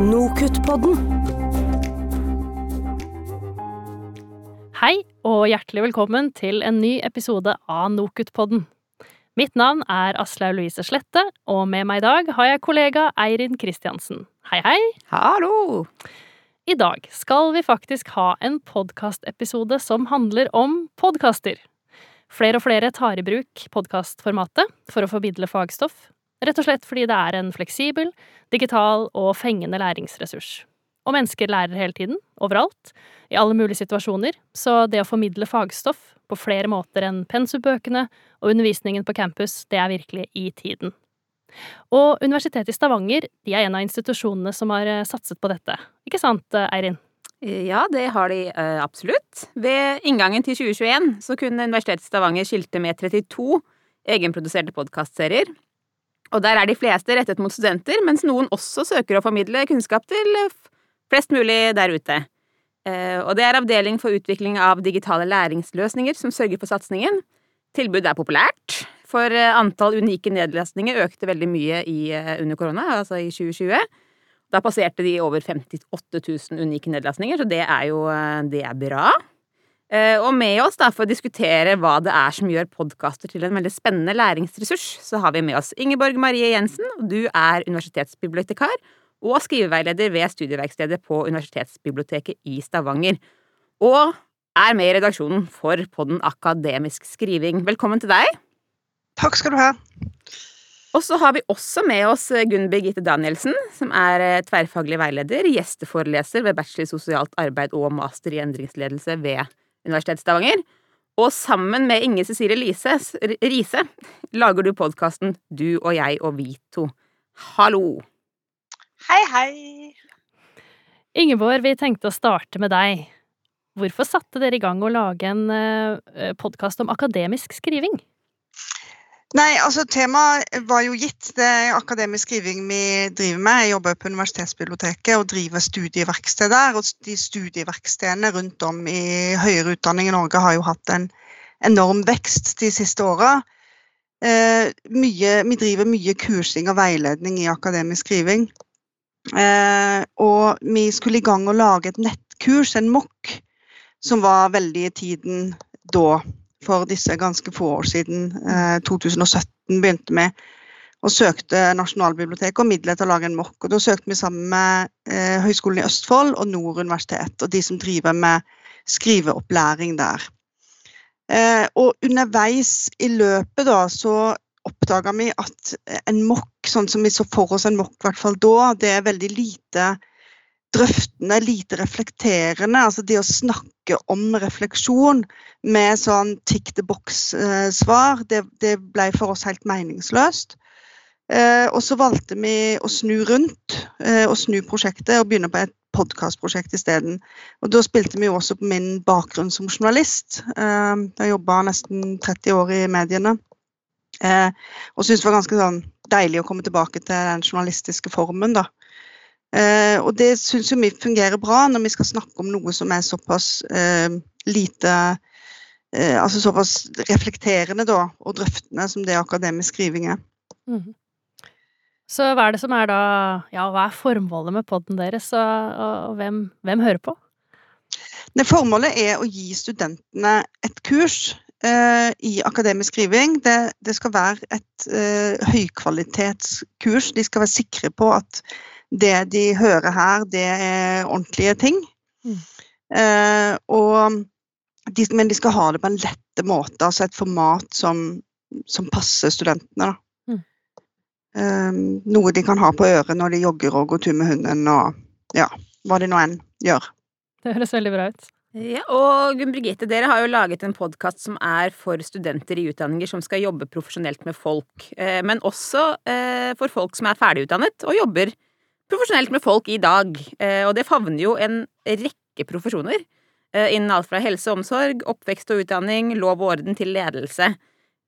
Nokutt-podden. Hei og hjertelig velkommen til en ny episode av Nokutt-podden. Mitt navn er Aslaug Louise Slette, og med meg i dag har jeg kollega Eirin Kristiansen. Hei, hei! Hallo! I dag skal vi faktisk ha en podkastepisode som handler om podkaster. Flere og flere tar i bruk podkastformatet for å formidle fagstoff, rett og slett fordi det er en fleksibel, digital og fengende læringsressurs. Og mennesker lærer hele tiden, overalt, i alle mulige situasjoner, så det å formidle fagstoff på flere måter enn pensumbøkene og undervisningen på campus, det er virkelig i tiden. Og Universitetet i Stavanger de er en av institusjonene som har eh, satset på dette, ikke sant, eh, Eirin? Ja, det har de absolutt. Ved inngangen til 2021 så kunne Universitetet i Stavanger skilte med 32 egenproduserte podkastserier. Og der er de fleste rettet mot studenter, mens noen også søker å formidle kunnskap til flest mulig der ute. Uh, og det er avdeling for utvikling av digitale læringsløsninger som sørger for satsingen. Tilbudet er populært, for uh, antall unike nedlastninger økte veldig mye i, under korona, altså i 2020. Da passerte de over 58 000 unike nedlastninger, så det er jo det er bra. Og med oss da, for å diskutere hva det er som gjør podkaster til en veldig spennende læringsressurs, så har vi med oss Ingeborg Marie Jensen, du er universitetsbibliotekar og skriveveileder ved Studieverkstedet på Universitetsbiblioteket i Stavanger. Og er med i redaksjonen for podden Akademisk skriving. Velkommen til deg. Takk skal du ha. Og så har vi også med oss Gunn Birgitte Danielsen, som er tverrfaglig veileder, gjesteforeleser ved bachelor i sosialt arbeid og master i endringsledelse ved Universitetet i Stavanger. Og sammen med Inge Cecilie Lise, Riise lager du podkasten Du og jeg og vi to. Hallo! Hei, hei! Ingeborg, vi tenkte å starte med deg. Hvorfor satte dere i gang å lage en podkast om akademisk skriving? Nei, altså Temaet var jo gitt. Det er akademisk skriving vi driver med. Jeg jobber på Universitetsbiblioteket og driver studieverksted der. Og de studieverkstedene rundt om i høyere utdanning i Norge har jo hatt en enorm vekst de siste åra. Eh, vi driver mye kursing og veiledning i akademisk skriving. Eh, og vi skulle i gang å lage et nettkurs, en MOOC, som var veldig i tiden da for disse ganske få år siden. Eh, 2017 begynte vi og søkte Nasjonalbiblioteket og midler til å lage en mokk. og Da søkte vi sammen med eh, Høgskolen i Østfold og Nord universitet, og de som driver med skriveopplæring der. Eh, og underveis i løpet da, så oppdaga vi at en mokk, sånn som vi så for oss en mokk i da, det er veldig lite drøftende, lite reflekterende. Altså det å snakke om refleksjon med sånn tick the box-svar, det, det, ble for oss helt meningsløst. Eh, og så valgte vi å snu rundt eh, og snu prosjektet og begynne på et podkastprosjekt isteden. Og da spilte vi jo også på min bakgrunn som journalist. Eh, jeg jobba nesten 30 år i mediene. Eh, og syntes det var ganske sånn deilig å komme tilbake til den journalistiske formen, da. Eh, og det syns vi fungerer bra når vi skal snakke om noe som er såpass eh, lite eh, Altså såpass reflekterende da, og drøftende som det akademisk skriving er. Mm. Så hva er det som er da Ja, hva er formålet med poden deres, og, og hvem, hvem, hører på? Det Formålet er å gi studentene et kurs eh, i akademisk skriving. Det, det skal være et eh, høykvalitetskurs. De skal være sikre på at det de hører her, det er ordentlige ting. Mm. Eh, og de, men de skal ha det på en lette måte, altså et format som, som passer studentene. Mm. Eh, noe de kan ha på øret når de jogger og går tur med hunden og ja, hva de nå enn gjør. Det høres veldig bra ut. Ja, og Gunn Brigitte, dere har jo laget en podkast som er for studenter i utdanninger som skal jobbe profesjonelt med folk, eh, men også eh, for folk som er ferdigutdannet og jobber profesjonelt med folk i dag. Eh, og det favner jo en rekke profesjoner innen alt fra helse og omsorg, oppvekst og utdanning, lov og orden til ledelse.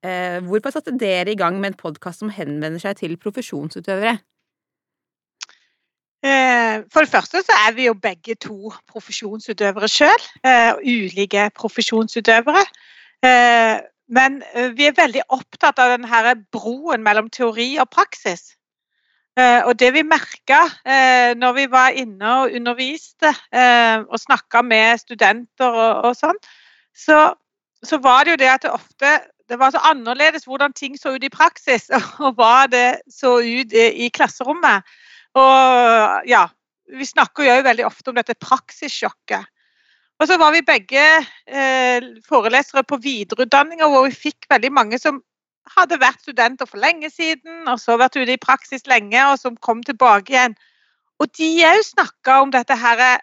Hvorfor satte dere i gang med en podkast som henvender seg til profesjonsutøvere? For det første så er vi jo begge to profesjonsutøvere sjøl. Ulike profesjonsutøvere. Men vi er veldig opptatt av denne broen mellom teori og praksis. Eh, og det vi merka eh, når vi var inne og underviste eh, og snakka med studenter og, og sånn, så, så, var det jo det at det ofte det var så annerledes hvordan ting så ut i praksis, og hva det så ut i, klasserommet. Og ja, vi snakker jo veldig ofte om dette praksissjokket. Og så var vi begge eh, forelesere på videreutdanninger hvor vi fikk veldig mange som hadde vært studenter for lenge siden, og så vært ute i praksis lenge, og som kom tilbake igjen. Og de òg snakka om dette her,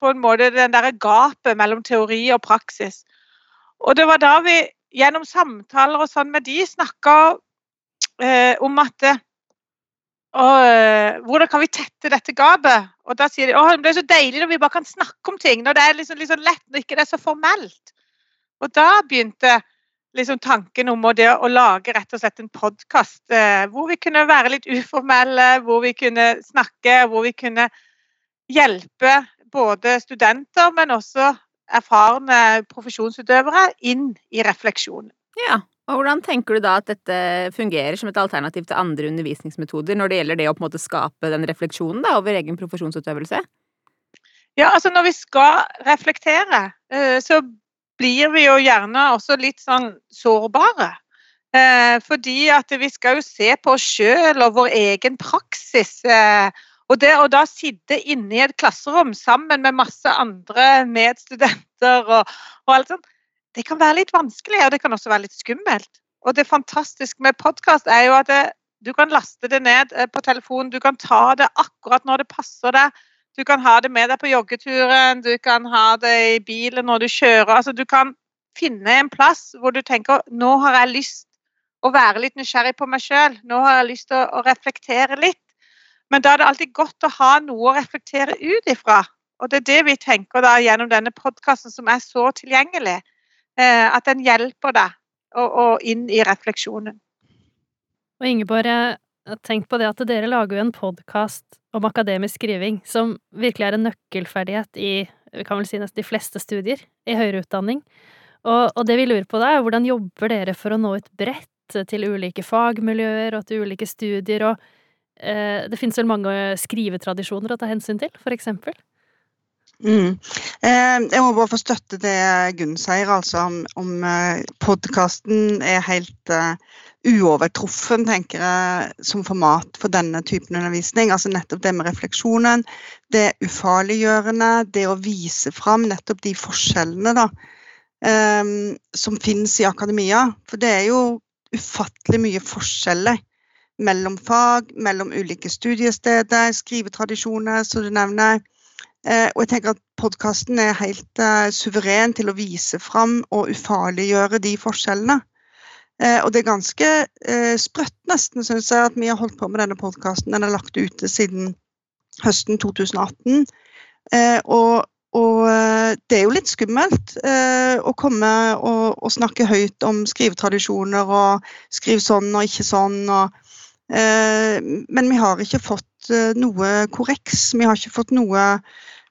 på en måte den derre gapet mellom teori og praksis. Og det var da vi gjennom samtaler og sånn med de snakka eh, om at og, eh, hvordan kan vi tette dette gapet? Og da sier de at det er så deilig når vi bare kan snakke om ting. Når det er liksom, liksom lett, når ikke det er så formelt. Og da begynte liksom tanken om det å lage rett og slett en podkast eh, hvor vi kunne være litt uformelle, hvor vi kunne snakke, hvor vi kunne hjelpe både studenter, men også erfarne profesjonsutøvere inn i refleksjonen. Ja, og Hvordan tenker du da at dette fungerer som et alternativ til andre undervisningsmetoder når det gjelder det å på en måte skape den refleksjonen da, over egen profesjonsutøvelse? Ja, altså Når vi skal reflektere, eh, så blir vi jo gjerne også litt sånn sårbare. Eh, fordi at vi skal jo se på oss sjøl og vår egen praksis. Eh, og det å da sitte inne i et klasserom sammen med masse andre medstudenter og, og alt sånt, det kan være litt vanskelig, og det kan også være litt skummelt. Og det fantastiske med podkast er jo at det, du kan laste det ned eh, på telefonen, du kan ta det akkurat når det passer deg. Du kan ha det med deg på joggeturen, du kan ha det i bilen når du kjører. Altså, du kan finne en plass hvor du tenker nå har jeg lyst å være litt nysgjerrig på meg sjøl. Nå har jeg lyst til å, reflektere litt. Men da er det alltid godt å ha noe å reflektere ut ifra. Og det er det vi tenker da gjennom denne podkasten som er så tilgjengelig. Eh, at den hjelper deg og, og inn i refleksjonen. Og Ingeborg, tenk på det at dere lager jo en podkast om akademisk skriving som virkelig er en nøkkelferdighet i vi kan vel si nesten de fleste studier i høyere utdanning. Og, og det vi lurer på da, er hvordan jobber dere for å nå ut bredt til ulike fagmiljøer og til ulike studier, og eh, det finnes vel mange skrivetradisjoner å ta hensyn til, for eksempel? Mm. Eh, jeg må bare få støtte det Gunn sier, altså om, om eh, podkasten er helt uh, uovertruffen, tenker jeg, som format for denne typen undervisning. Altså nettopp det med refleksjonen, det ufarliggjørende, det å vise fram nettopp de forskjellene da, um, som finnes i akademia. For det er jo ufattelig mye forskjeller mellom fag, mellom ulike studiesteder, skrivetradisjoner, som du nevner og jeg tenker at podkasten er helt uh, suveren til å vise fram og ufarliggjøre de forskjellene. Uh, og det er ganske sprøtt, nesten, syns jeg, at vi har holdt på med denne podkasten. Den er lagt ute siden høsten 2018. og, og det er jo litt skummelt å komme og, og, snakke høyt om skrivetradisjoner og skriv sånn og ikke sånn. Og, men vi har ikke fått noe korreks. Vi har ikke fått noe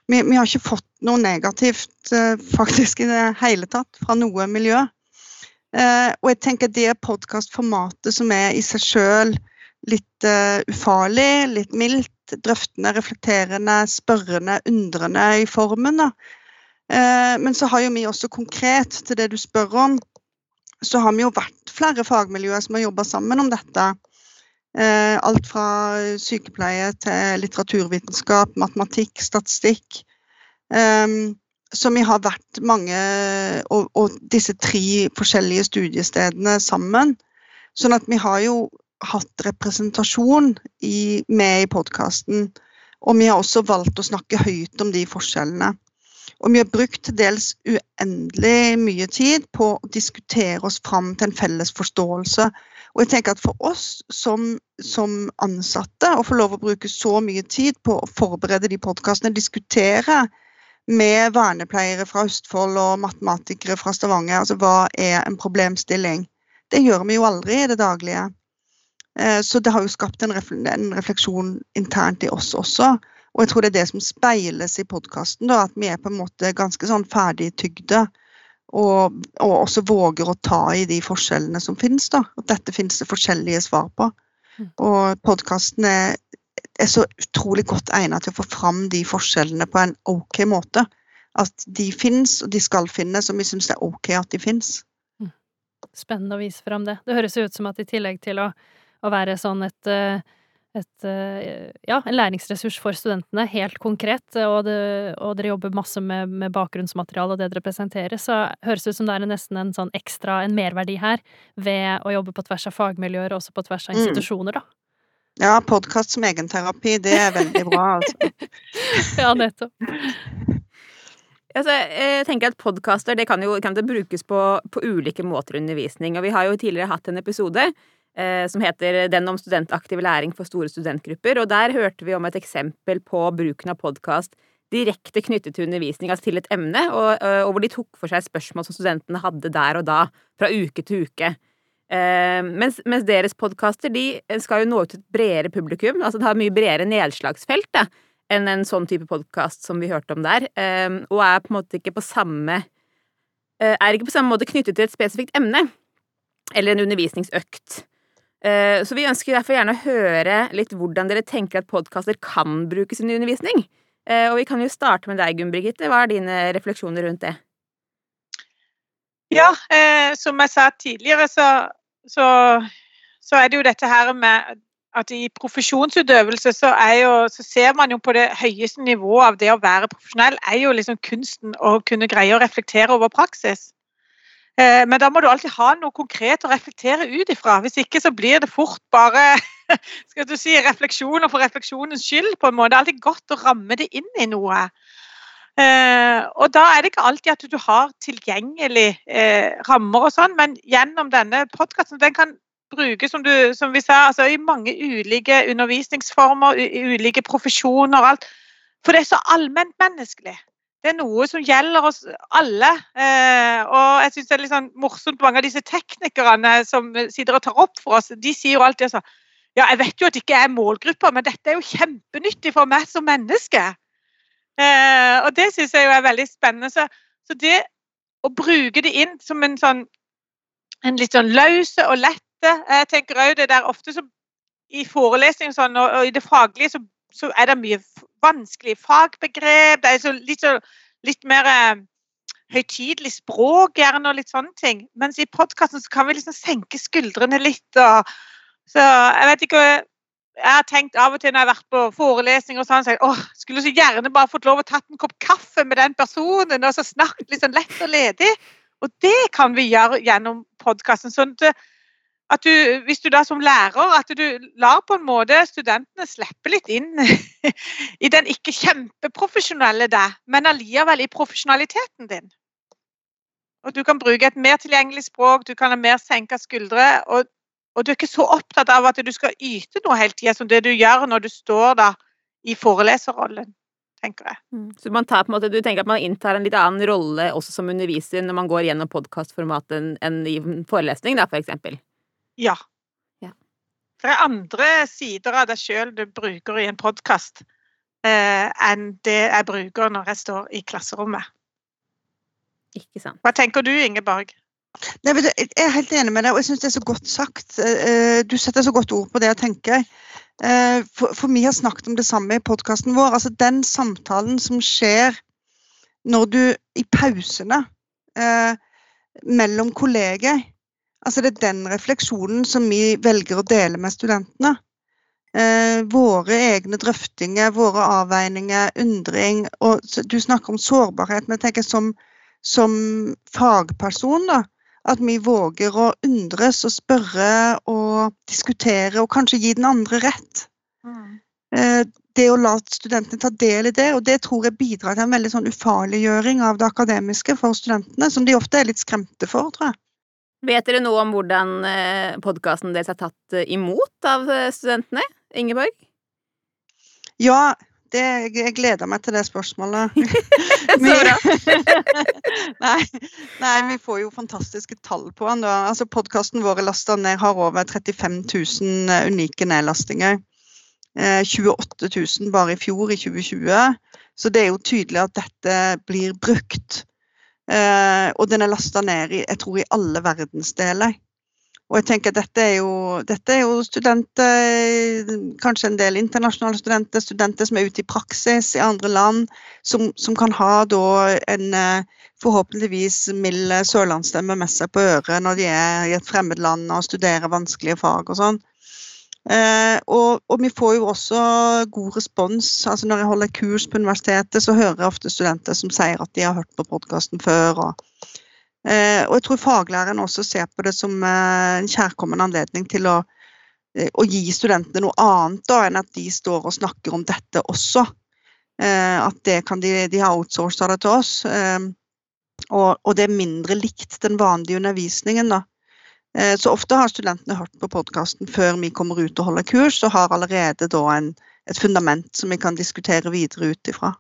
vi, vi, har ikke fått noe negativt uh, faktisk i det hele tatt fra noe miljø. Uh, og jeg tenker det podkastformatet som er i seg sjøl litt uh, ufarlig, litt mildt, drøftende, reflekterende, spørrende, undrende i formen. men så har jo vi også konkret til det du spør om, så har vi jo vært flere fagmiljøer som har jobba sammen om dette. Eh, alt fra sykepleie til litteraturvitenskap, matematikk, statistikk. Um, så vi har vært mange, og, og, disse tre forskjellige studiestedene sammen. Sånn at vi har jo hatt representasjon i, med i podkasten. Og vi har også valgt å snakke høyt om de forskjellene. Og vi har brukt til dels uendelig mye tid på å diskutere oss fram til en felles forståelse og jeg tenker at For oss som, som ansatte å få lov å bruke så mye tid på å forberede de podkastene, diskutere med vernepleiere fra Østfold og matematikere fra Stavanger, altså hva er en problemstilling? Det gjør vi jo aldri i det daglige. Eh, så det har jo skapt en, refleksjon internt i oss også. Og jeg tror det er det som speiles i podkasten, at vi er på en måte ganske sånn ferdigtygde og, og, også våger å ta i de forskjellene som finnes. da, At dette finnes det forskjellige svar på. Mm. Og podkasten er, er så utrolig godt egnet til å få fram de forskjellene på en ok måte. At de fins, og de skal finnes, og vi syns det er ok at de fins. Spennende å vise fram det. Det høres ut som at i tillegg til å, å være sånn et, eh, et eh, Ja, en læringsressurs for studentene, helt konkret, og, det, og dere jobber masse med, med bakgrunnsmateriale og det dere presenterer, så høres det ut som det er nesten en sånn ekstra, en merverdi her, ved å jobbe på tvers av fagmiljøer og også på tvers av Mm. institusjoner, da. Ja, podkast som egenterapi, det er veldig bra. Altså. Ja, nettopp. Altså, jeg tenker at Podkaster kan jo kan det brukes på, på ulike måter i undervisning. og Vi har jo tidligere hatt en episode som heter 'Den om studentaktiv læring for store studentgrupper'. og Der hørte vi om et eksempel på bruken av podkast direkte knyttet til undervisning, altså til et emne, og, og hvor de tok for seg spørsmål som studentene hadde der og da, fra uke til uke. Eh, mens, mens deres podkaster de skal jo nå ut til et bredere publikum, altså det har mye bredere nedslagsfelt da, enn en sånn type podkast som vi hørte om der, eh, og er på en måte ikke på samme eh, Er ikke på samme måte knyttet til et spesifikt emne, eller en undervisningsøkt. Eh, Så vi ønsker derfor gjerne å høre litt hvordan dere tenker at podkaster kan brukes i undervisning. Eh, Og vi kan jo starte med deg, Gunn Birgitte. Hva er dine refleksjoner rundt det? Ja, eh, som jeg sa tidligere, så, så, så er det jo dette her med at i profesjonsutøvelse så, jo, så ser man jo på det høyeste nivået av det å være profesjonell, er jo liksom kunsten å kunne greie å reflektere over praksis. Eh, men da må du alltid ha noe konkret å reflektere ut ifra. Hvis ikke så blir det fort bare skal du si, refleksjoner for refleksjonens skyld. på en måte. Det er alltid godt å ramme det inn i noe. Eh, og da er det ikke alltid at du har tilgjengelig eh, rammer og sånn, men gjennom denne podkasten den kan brukes som, du, som vi sa, altså, i mange ulike undervisningsformer, i ulike profesjoner og alt. For det er så allmentmenneskelig. Det er noe som gjelder oss alle. Eh, og jeg syns det er litt sånn morsomt mange av disse teknikerne som sitter og tar opp for oss, de sier jo alltid sånn Ja, jeg vet jo at det ikke er målgrupper, men dette er jo kjempenyttig for meg som menneske. Eh, og det syns jeg jo er veldig spennende. Så, så, det å bruke det inn som en sånn en litt sånn løse og lette Jeg tenker òg det der ofte så i forelesning sånn, og, og i det faglige så, så, er det mye vanskelige fagbegrep. Det er så, litt, så, litt mer eh, høytidelig språk gjerne og litt sånne ting. Mens i podkasten kan vi liksom senke skuldrene litt. og så jeg vet ikke jeg har tenkt av og til når jeg har vært på forelesning og sånn, så jeg, åh, skulle så gjerne bare fått lov å tatt en kopp kaffe med den personen og så snakket litt sånn lett og ledig. Og det kan vi gjøre gjennom podkasten. Sånn at, at du, hvis du da som lærer, at du lar på en måte studentene slippe litt inn i den ikke kjempeprofesjonelle deg, men allikevel i profesjonaliteten din. Og du kan bruke et mer tilgjengelig språk, du kan ha mer senka skuldre. og og du er ikke så opptatt av at du skal yte noe hele tida som det du gjør når du står da i foreleserrollen, tenker jeg. Så på en måte, du tenker at man inntar en litt annen rolle også som underviser når man går gjennom podkastformatet enn en i forelesning, da, for eksempel? Ja. Ja. Det er andre sider av deg sjøl du bruker i en podkast eh, enn det jeg bruker når jeg står i klasserommet. Ikke sant. Hva tenker du, Ingeborg? Nei, men jeg er helt enig med deg, og jeg syns det er så godt sagt. Eh, Du setter så godt ord på det jeg tenker. Eh, For, for vi har snakket om det samme i podkasten vår. Altså den samtalen som skjer når du i pausene eh, mellom kolleger Altså det er den refleksjonen som vi velger å dele med studentene. Eh, våre egne drøftinger, våre avveininger, undring. Og du snakker om sårbarhet, men jeg tenker som, som fagperson, da at vi våger å undres og spørre og diskutere og kanskje gi den andre rett. Eh, Det å la studentene ta del i det, og det tror jeg bidrar til en veldig sånn ufarliggjøring av det akademiske for studentene, som de ofte er litt skremte for, tror jeg. Vet dere noe om hvordan podkasten deres er tatt eh, imot av eh, studentene? Ingeborg? Ja, det, jeg gleder meg til det spørsmålet. Så bra. nei, nei, vi får jo fantastiske tall på den. da. Altså, Podkasten vår er lasta ned, har over 35 000 unike nedlastinger. Eh, 28 000 bare i fjor, i 2020. Så det er jo tydelig at dette blir brukt. Eh, og den er lasta ned i, jeg tror, i alle verdensdeler. Og jeg tenker dette er jo, dette er jo studenter, kanskje en del internasjonale studenter, studenter som er ute i praksis i andre land, som, som kan ha da en eh, forhåpentligvis mild sørlandsstemme med seg på øret når de er i et fremmed land og studerer vanskelige fag og sånn. Eh, og, og, vi får jo også god respons. altså Når jeg holder kurs på universitetet, så hører jeg ofte studenter som sier at de har hørt på podkasten før. og Eh, og jeg tror faglæreren også ser på det som eh, en kjærkommen anledning til å, eh, å gi studentene noe annet da, enn at de står og snakker om dette også. At det kan de, de har outsourca det til oss. Og, og, det er mindre likt den vanlige undervisningen, da. Så ofte har studentene hørt på podkasten før vi kommer ut og holder kurs, og har allerede da en, et fundament som vi kan diskutere videre ut ifra.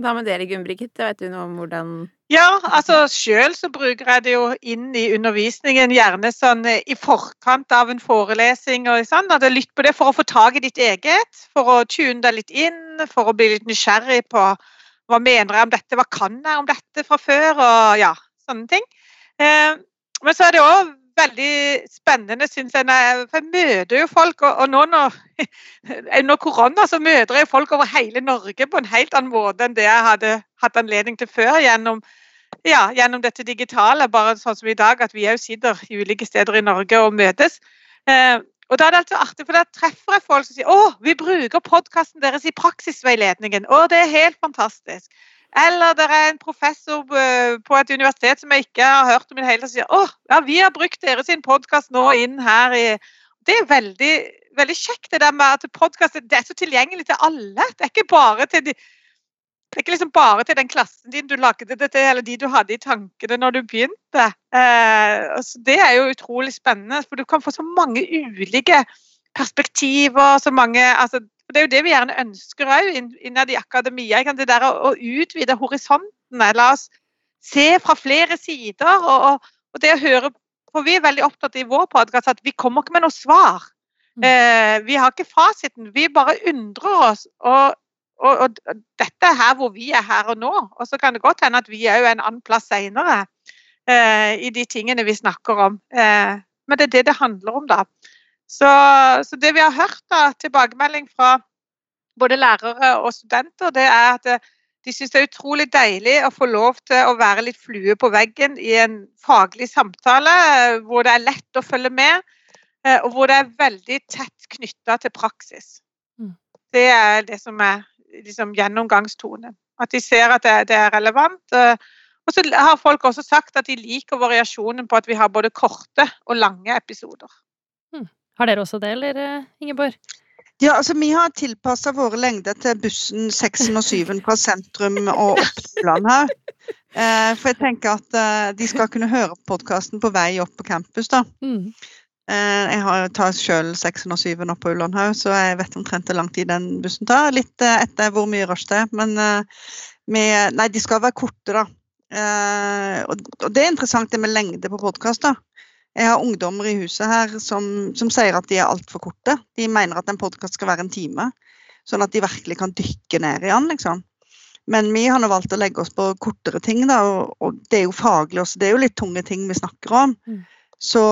Hva med dere, Gunn Brigitte? Vet du noe om hvordan Ja, altså sjøl så bruker jeg det jo inn i undervisningen, gjerne sånn eh, i forkant av en forelesing og sånn. At jeg lytter på det for å få tak i ditt eget, for å tune deg litt inn, for å bli litt nysgjerrig på hva mener jeg om dette, hva kan jeg om dette fra før, og ja, sånne ting. Eh, men så er det òg veldig spennende, syns jeg. For jeg møter jo folk, og, nå når, under korona så møter jeg folk over hele Norge på en helt annen måte enn det jeg hadde hatt anledning til før gjennom, ja, gjennom dette digitale. Bare sånn som i dag, at vi òg sitter i ulike steder i Norge og møtes. Eh, og da er det altså artig, for da treffer jeg folk som sier å, vi bruker podkasten deres i praksisveiledningen. Å, det er helt fantastisk. Eller det er en professor eh, på et universitet som jeg ikke har hørt om i det hele tatt, sier åh, ja, vi har brukt dere sin podkast nå inn her i Det er veldig, veldig kjekt det der med at podkast er så tilgjengelig til alle. Det er ikke bare til de det er ikke liksom bare til den klassen din du lagde det til, eller de du hadde i tankene når du begynte. Eh, altså det er jo utrolig spennende, for du kan få så mange ulike perspektiver. så mange, altså Det er jo det vi gjerne ønsker òg innad i akademia. Det der å, utvide horisontene. La oss se fra flere sider. Og, og, og, det å høre For vi er veldig opptatt i vår podkast at vi kommer ikke med noe svar. Mm. Eh, vi har ikke fasiten. Vi bare undrer oss. Og, og, og, dette er her hvor vi er her og nå. Og så kan det godt hende at vi er jo en annen plass seinere eh, i de tingene vi snakker om. Eh, men det er det det handler om, da. Så, så, det vi har hørt da, tilbakemelding fra både lærere og studenter, det er at eh, de syns det er utrolig deilig å få lov til å være litt flue på veggen i en faglig samtale eh, hvor det er lett å følge med, eh, og hvor det er veldig tett knytta til praksis. Mm. Det er det som er liksom, gjennomgangstonen. At de ser at det, det er relevant. Og så har folk også sagt at de liker variasjonen på at vi har både korte og lange episoder. Har dere også det, eller eh, Ingeborg? Ja, altså Vi har tilpassa våre lengder til bussen 6 og 7 fra sentrum og opp til land her. Eh, for jeg tenker at eh, de skal kunne høre podkasten på vei opp på campus. da. Mm. Eh, jeg har, tar sjøl 6 og 7 opp på Ullandhaug, så jeg vet omtrent hvor lang tid den bussen tar. Litt etter hvor mye rush det er. Men med, nei, de skal være korte, da. Og, det er interessant det med lengde på podkast. Jeg har ungdommer i huset her som, som sier at de er altfor korte. De mener at en podkast skal være en time, sånn at de virkelig kan dykke ned i den. liksom. Men vi har nå valgt å legge oss på kortere ting, da, og, og, det er jo faglig også. Det er jo litt tunge ting vi snakker om. Mm. Så,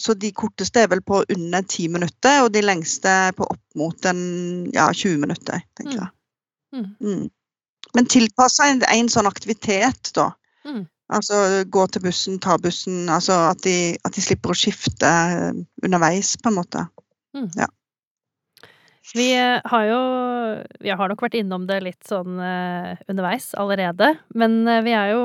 så, de korteste er vel på under ti minutter, og de lengste på opp mot en, ja, 20 minutter, tenker jeg. Mm. Mm. Men tilpassa en, en, sånn aktivitet, da. Altså gå til bussen, ta bussen. Altså at de, at de slipper å skifte eh, underveis, på en måte. Mm. Ja. Vi eh, har jo Vi har nok vært innom det litt sånn uh, underveis allerede. Men vi er jo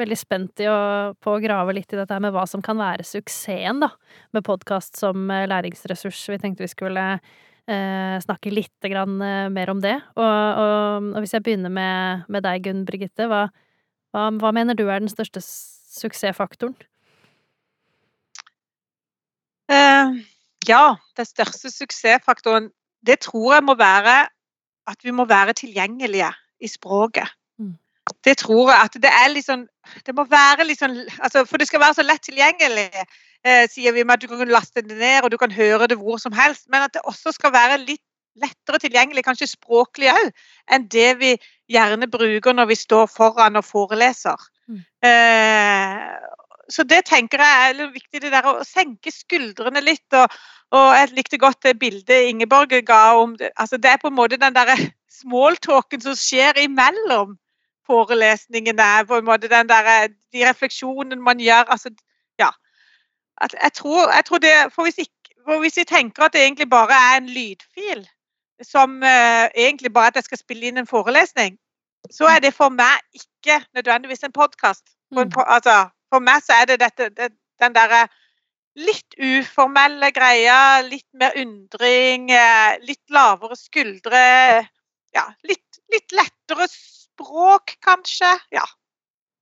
veldig spent å, på å grave litt i dette med hva som kan være suksessen da, med podkast som læringsressurs. Vi tenkte vi skulle snakke litt grann, mer om det. Og, og, og, hvis jeg begynner med, med deg, Gunn Brigitte, hva, hva, hva mener du er den største suksessfaktoren? Uh, ja, den største suksessfaktoren det tror jeg må være at vi må være tilgjengelige i språket. Mm. Det tror jeg at det er sånn Det må være sånn altså, For det skal være så lett tilgjengelig, eh, sier vi med at du kan laste det ned og du kan høre det hvor som helst. Men at det også skal være litt lettere tilgjengelig, kanskje språklig òg, enn det vi gjerne bruker når vi står foran og foreleser. Mm. Eh, så det tenker jeg er viktig, det der å senke skuldrene litt. Og, og jeg likte godt det bildet Ingeborg ga om det. Altså, det er på en måte den derre smalltalken som skjer imellom forelesningene. på en måte den der, De refleksjonene man gjør. altså, ja. Jeg tror, jeg tror det, for hvis, ikke, for hvis vi tenker at det egentlig bare er en lydfil, som uh, egentlig bare at jeg skal spille inn en forelesning, så er det for meg ikke nødvendigvis en podkast. Mm. Altså, for meg så er det dette, det, den derre litt uformelle greia, litt mer undring, eh, litt lavere skuldre. Ja, litt, litt lettere språk, kanskje. Ja,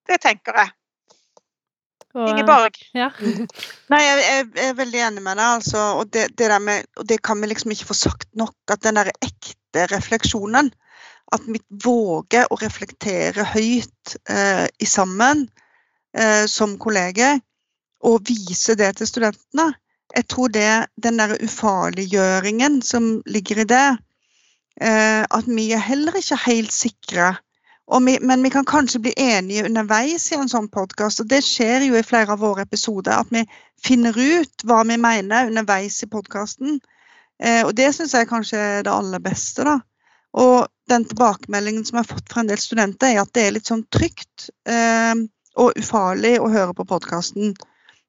det tenker jeg. Ingeborg? Ja. Nei, jeg, jeg, er veldig enig med deg. Altså, og, det, det med, og, det, kan vi liksom ikke få sagt nok. At den der ekte refleksjonen At vi våger å reflektere høyt eh, i sammen eh, som kolleger, og vise det til studentene. Jeg tror det, den der ufarliggjøringen som ligger i det, eh, at vi er heller ikke helt sikre vi, men vi kan kanskje bli enige underveis i en sånn podkast. Og det skjer jo i flere av våre episoder, at vi finner ut hva vi mener underveis i podkasten. Eh, og det syns jeg kanskje er det aller beste, da. Og den tilbakemeldingen som jeg har fått fra en del studenter, er at det er litt sånn trygt eh, og ufarlig å høre på podkasten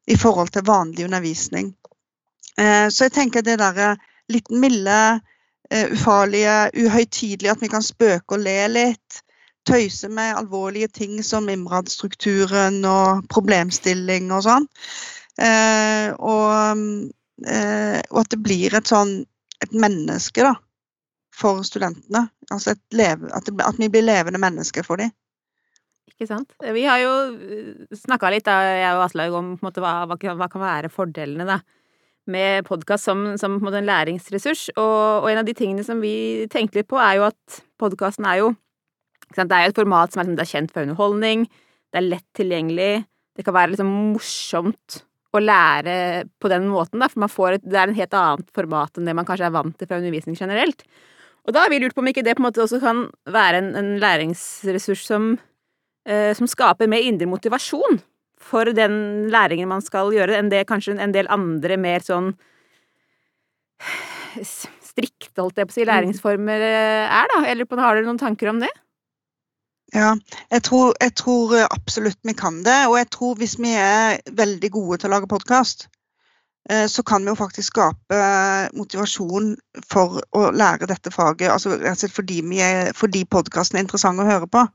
i forhold til vanlig undervisning. Eh, så jeg tenker det derre litt milde, eh, ufarlige, uhøytidelige, at vi kan spøke og le litt tøyse med alvorlige ting som IMRAD-strukturen og problemstilling og sånn. Eh, og, eh, og, at det blir et sånn et menneske, da, for studentene. Altså leve, at, det, at, vi blir levende mennesker for dem. Ikke sant. Vi har jo eh, snakka litt, da, jeg og Aslaug, om måte, hva, hva, hva, kan være fordelene da, med podkast som, som en, en læringsressurs. Og, og, en av de tingene som vi tenkte litt på, er jo at podkasten er jo det er jo et format som er, liksom, er, kjent for underholdning, det er lett tilgjengelig, det kan være liksom morsomt å lære på den måten, da, for får et, det er en helt annet format enn det man kanskje er vant til fra undervisning generelt. Og da har vi lurt på om ikke det på en måte også kan være en, en læringsressurs som, eh, som skaper mer indre motivasjon for den læringen man skal gjøre, enn det kanskje en del andre mer sånn strikte, holdt jeg på å si, læringsformer eh, er, da? Eller har dere noen tanker om det? Ja, jeg tror, jeg tror, absolutt vi kan det. Og jeg tror hvis vi er veldig gode til å lage podkast, eh, så kan vi jo faktisk skape motivasjon for å lære dette faget. Altså fordi, er, fordi podkasten er interessant å høre på.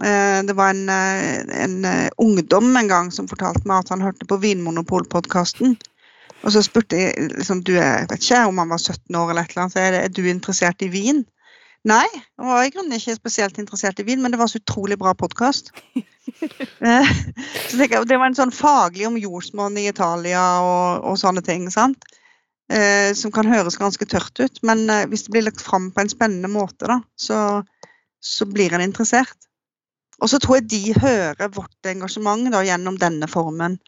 Eh, det var en, eh, en, ungdom en gang som fortalte meg at han hørte på Vinmonopol-podkasten. Og så spurte jeg liksom, du, jeg vet ikke om han var 17 år eller et eller annet, så er, det, er du interessert i vin? Nei, jeg var i grunnen ikke spesielt interessert i vin, men det var så utrolig bra podkast. Eh, det var en sånn faglig om jordsmonn i Italia og, og, sånne ting. sant? Eh, som kan høres ganske tørt ut, men eh, hvis det blir lagt fram på en spennende måte, da, så, så blir en interessert. Og så tror jeg de hører vårt engasjement da, gjennom denne formen,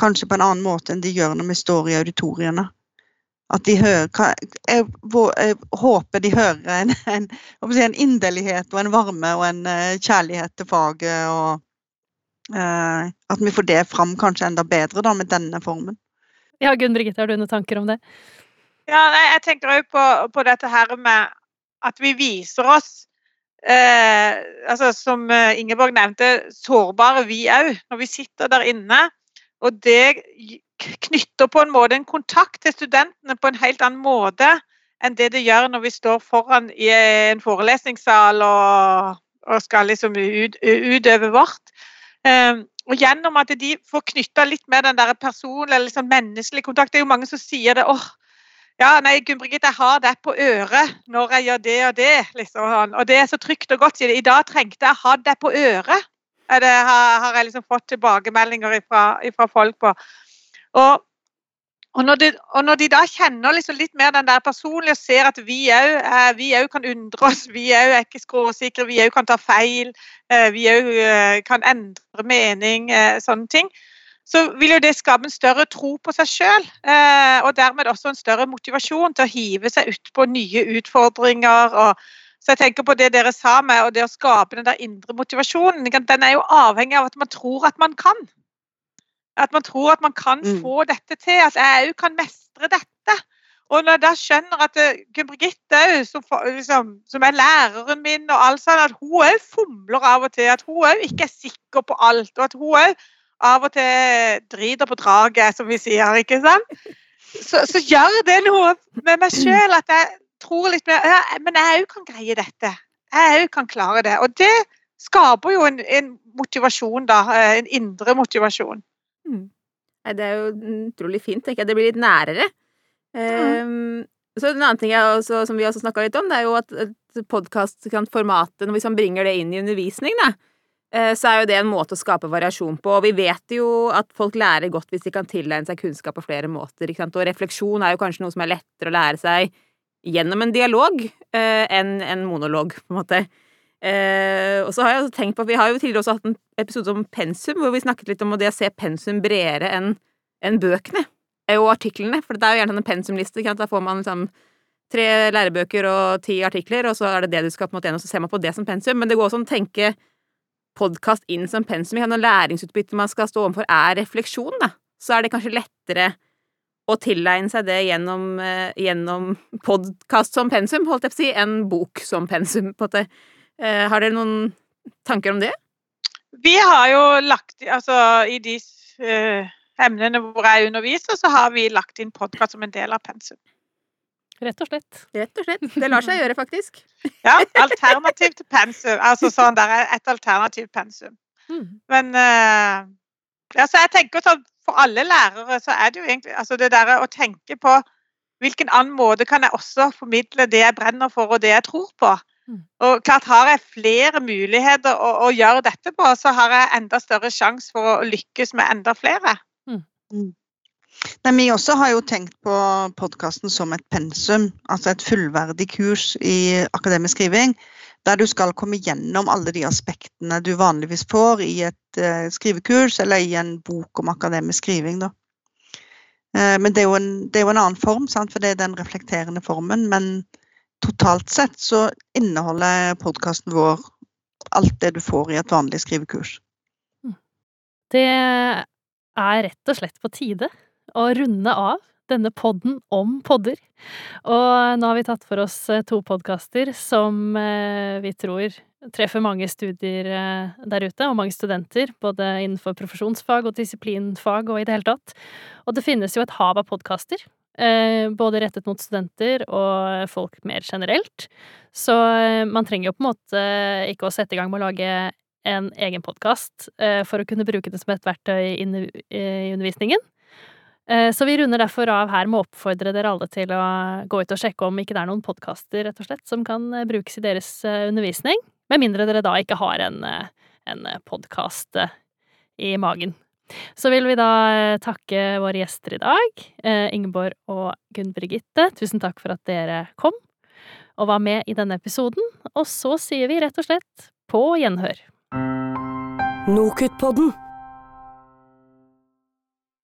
kanskje på en annen måte enn de gjør når vi står i auditoriene at de hører jeg, jeg, håper de hører en, en, en, inderlighet og en varme og en uh, kjærlighet til faget. og uh, At vi får det fram kanskje enda bedre da, med denne formen. Ja, Gunn Brigitte, har du noen tanker om det? Ja, Jeg tenker òg på, på, dette her med at vi viser oss eh, altså Som Ingeborg nevnte, sårbare vi òg, når vi sitter der inne. Og det knytter på en måte en kontakt til studentene på en helt annen måte enn det det gjør når vi står foran i en forelesningssal og, og skal liksom ut, utøve vårt. Um, og gjennom at de får knytta litt med den der personlige eller liksom menneskelige kontakt. Det er jo mange som sier det. åh, ja, nei, Gunn Brigitte, jeg har det på øret når jeg gjør det og det. Liksom. Og det er så trygt og godt. sier de. I dag trengte jeg å ha det på øret. Det har, har jeg liksom fått tilbakemeldinger fra folk på. Og, og, når, de, og når, de, da kjenner liksom litt mer den der personlige og ser at vi òg eh, kan undre oss, vi òg er ikke skråsikre, vi òg kan ta feil, eh, vi òg eh, kan endre mening, sånne ting, så vil jo det skape en større tro på seg sjøl. Og dermed også en større motivasjon til å hive seg ut på nye utfordringer. så jeg tenker på det dere sa med og det å skape den der indre motivasjonen. Den er jo avhengig av at man tror at man kan. At man tror at man kan Mm. få dette til, at jeg òg kan mestre dette. Og når jeg da skjønner at eh, Gunn Birgitte òg, som, liksom, som er læreren min, og alt sånt, at hun òg fomler av og til, at hun òg ikke er sikker på alt, og at hun òg av og til driter på draget, som vi sier, ikke sant? Så, så gjør det noe med meg sjøl at jeg tror litt mer ja, Men jeg òg kan greie dette. Jeg òg kan klare det. Og det skaper jo en, en motivasjon, da. eh, En indre motivasjon. Nei, det er jo utrolig fint, tenker jeg. Det blir litt nærere. Ehm, så en annen ting også, som vi også snakka litt om, det er jo at, at podkastformatet, hvis man bringer det inn i undervisning, da, eh, så er jo det en måte å skape variasjon på. Og vi vet jo at folk lærer godt hvis de kan tilegne seg kunnskap på flere måter. Og refleksjon er jo kanskje noe som er lettere å lære seg gjennom en dialog eh, enn en monolog, på en måte. Eh, og så har jeg også tenkt på Vi har jo tidligere også hatt en episode om pensum, hvor vi snakket litt om det å se pensum bredere enn en bøkene eh, og artiklene. For det er jo gjerne en pensumliste. Da får man liksom tre lærebøker og ti artikler, og så er det det du skal på en måte gjennom, så ser man på det som pensum. Men det går også an å tenke podkast inn som pensum. Når læringsutbyttet man skal stå overfor, er refleksjon, da, så er det kanskje lettere å tilegne seg det gjennom, eh, gjennom podkast som pensum, holdt jeg på å si, enn bok som pensum. på en måte. Eh, har dere noen tanker om det? Vi har jo lagt Altså i de eh, emnene hvor jeg underviser, så har vi lagt inn podkast som en del av pensum. Rett og slett. Rett og slett. Det lar seg gjøre, faktisk. Ja, alternativ til pensum. Altså sånn der er et alternativt pensum. Mm. Men uh, altså, jeg tenker sånn, for alle lærere så er det jo egentlig altså det derre å tenke på hvilken annen måte kan jeg også formidle det jeg brenner for og det jeg tror på. Mm. Og klart Har jeg flere muligheter å, å gjøre dette på, så har jeg enda større sjanse for å lykkes med enda flere. Nei, vi også har jo tenkt på podkasten som et pensum, altså et fullverdig kurs i akademisk skriving. Der du skal komme gjennom alle de aspektene du vanligvis får i et uh, skrivekurs eller i en bok om akademisk skriving. Da. Uh, men det er, jo en, det er jo en annen form, sant? for det er den reflekterende formen. Men totalt sett så inneholder podkasten vår alt det du får i et vanlig skrivekurs. Det er rett og slett på tide å runde av denne podden om podder. Og nå har vi tatt for oss eh, to podkaster som eh, vi tror treffer mange studier eh, der ute, og mange studenter, både innenfor profesjonsfag og disiplinfag og i det hele tatt. Og det finnes jo et hav av podkaster, både rettet mot studenter og folk mer generelt. Så man trenger jo på en måte ikke å sette i gang med å lage en egen podkast for å kunne bruke det som et verktøy i undervisningen. Eh, Så vi runder derfor av her med å oppfordre dere alle til å gå ut og sjekke om ikke det er noen podkaster rett og slett som kan eh, brukes i deres eh, undervisning, med mindre dere da ikke har en, eh, en podkast i magen. Så vil vi da eh, takke våre gjester i dag, eh, Ingeborg og Gunn Brigitte. Tusen takk for at dere kom og var med i denne episoden. Og så sier vi rett og slett på gjenhør. Nokutpodden.